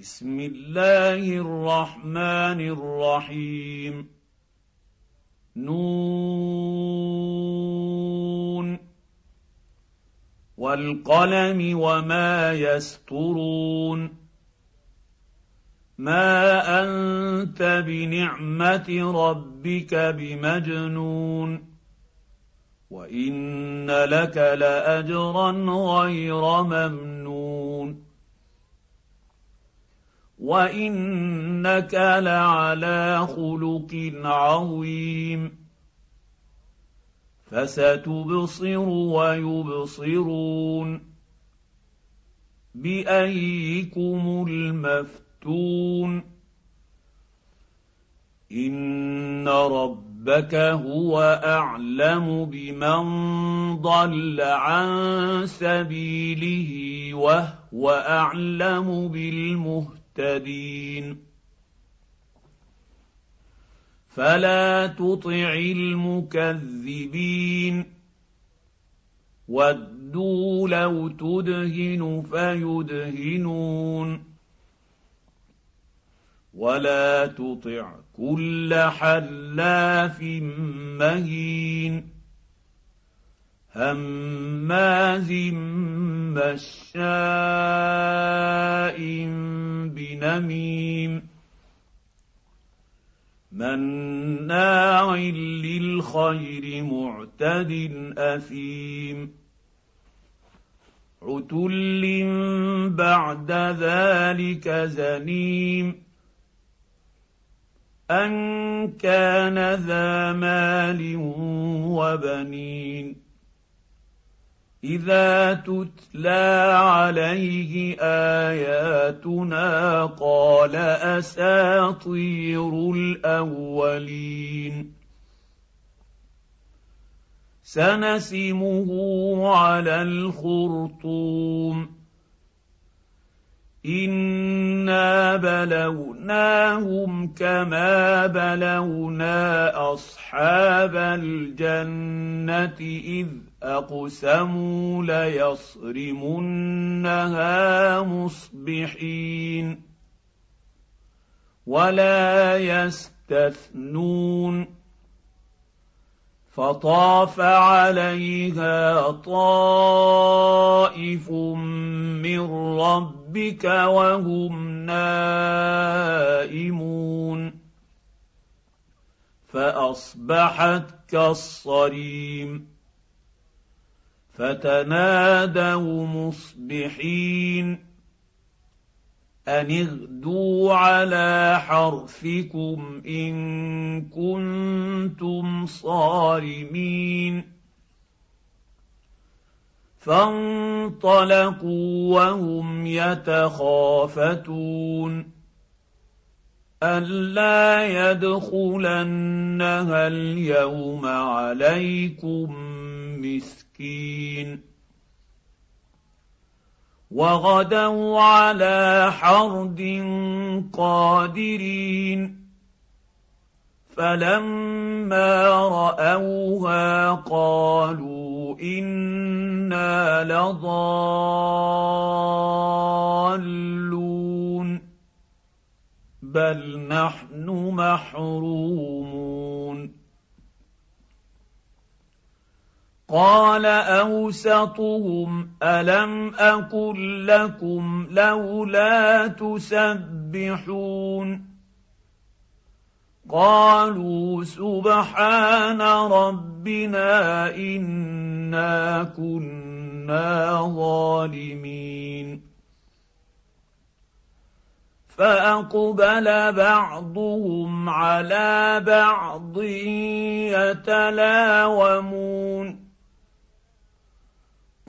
بسم الله الرحمن الرحيم. نون. والقلم وما يسطرون ما أنت بنعمة ربك بمجنون. وإن لك لأجرا غير ممنون. وانك لعلى خلق عظيم فستبصر ويبصرون بايكم المفتون ان ربك هو اعلم بمن ضل عن سبيله وهو اعلم بالمهتدين فلا تطع المكذبين. ودوا لو تدهن فيدهنون. ولا تطع كل حلاف مهين. هماز مشاء بنميم مناع للخير معتد أثيم عتل بعد ذلك زنيم أن كان ذا مال وبنين إذا تتلى عليه آياتنا قال أساطير الأولين. سنسمه على الخرطوم. إنا بلوناهم كما بلونا أصحاب الجنة إذ أقسموا ليصرمنها مصبحين ولا يستثنون فطاف عليها طائف من ربك وهم نائمون فأصبحت كالصريم فتنادوا مصبحين أن اغدوا على حرثكم إن كنتم صارمين فانطلقوا وهم يتخافتون ألا يدخلنها اليوم عليكم مسكين وغدوا على حرد قادرين. فلما رأوها قالوا إنا لضالون. بل نحن محرومون. قال أوسطهم ألم أقل لكم لولا تسبحون؟ قالوا سبحان ربنا إنا كنا ظالمين. فأقبل بعضهم على بعض يتلاومون.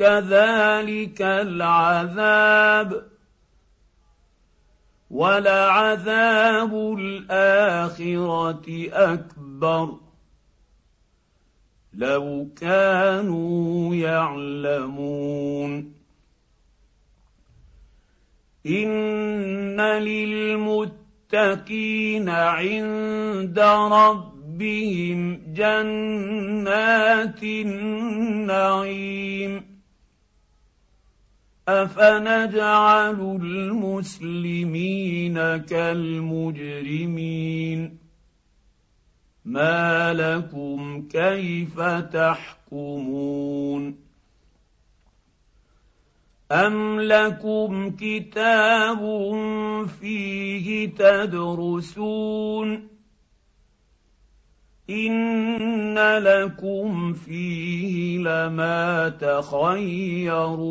كذلك العذاب ولعذاب الآخرة أكبر لو كانوا يعلمون إن للمتقين عند ربهم جنات النعيم افنجعل المسلمين كالمجرمين ما لكم كيف تحكمون ام لكم كتاب فيه تدرسون ان لكم فيه لما تخيرون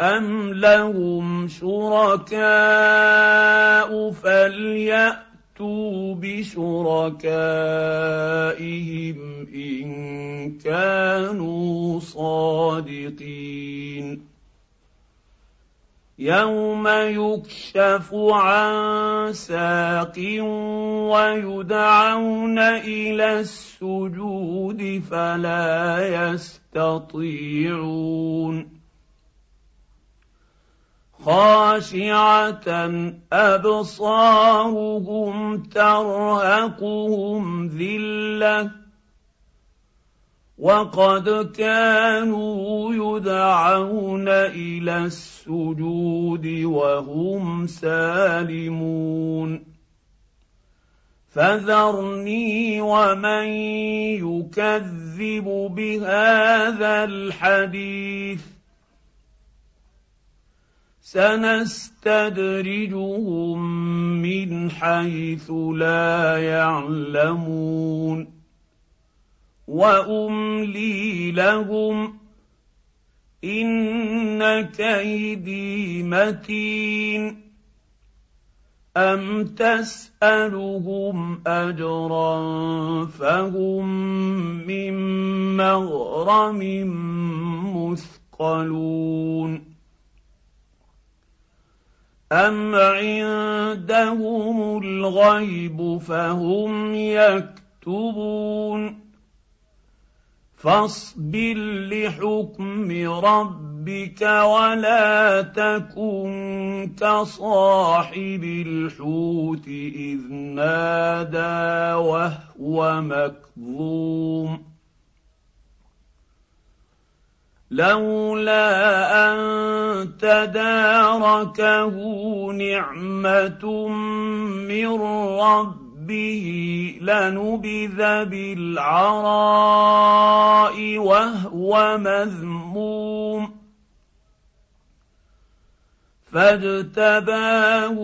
أم لهم شركاء فليأتوا بشركائهم إن كانوا صادقين يوم يكشف عن ساق ويدعون إلى السجود فلا يستطيعون خاشعة أبصارهم ترهقهم ذلة وقد كانوا يدعون إلى السجود وهم سالمون فذرني ومن يكذب بهذا الحديث سنستدرجهم من حيث لا يعلمون. وأملي لهم إن كيدي متين. أم تسألهم أجرا فهم من مغرم مثقلون. أم عندهم الغيب فهم يكتبون فاصبر لحكم ربك ولا تكن كصاحب الحوت إذ نادى وهو مكظوم لولا أن تداركه نعمة من ربه لنبذ بالعراء وهو مذموم. فاجتباه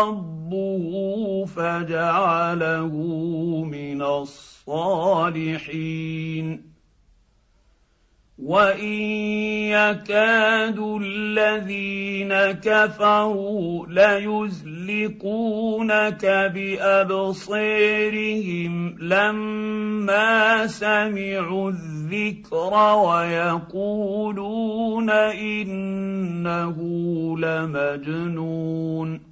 ربه فجعله من الصالحين. وان يكاد الذين كفروا ليزلقونك بابصيرهم لما سمعوا الذكر ويقولون انه لمجنون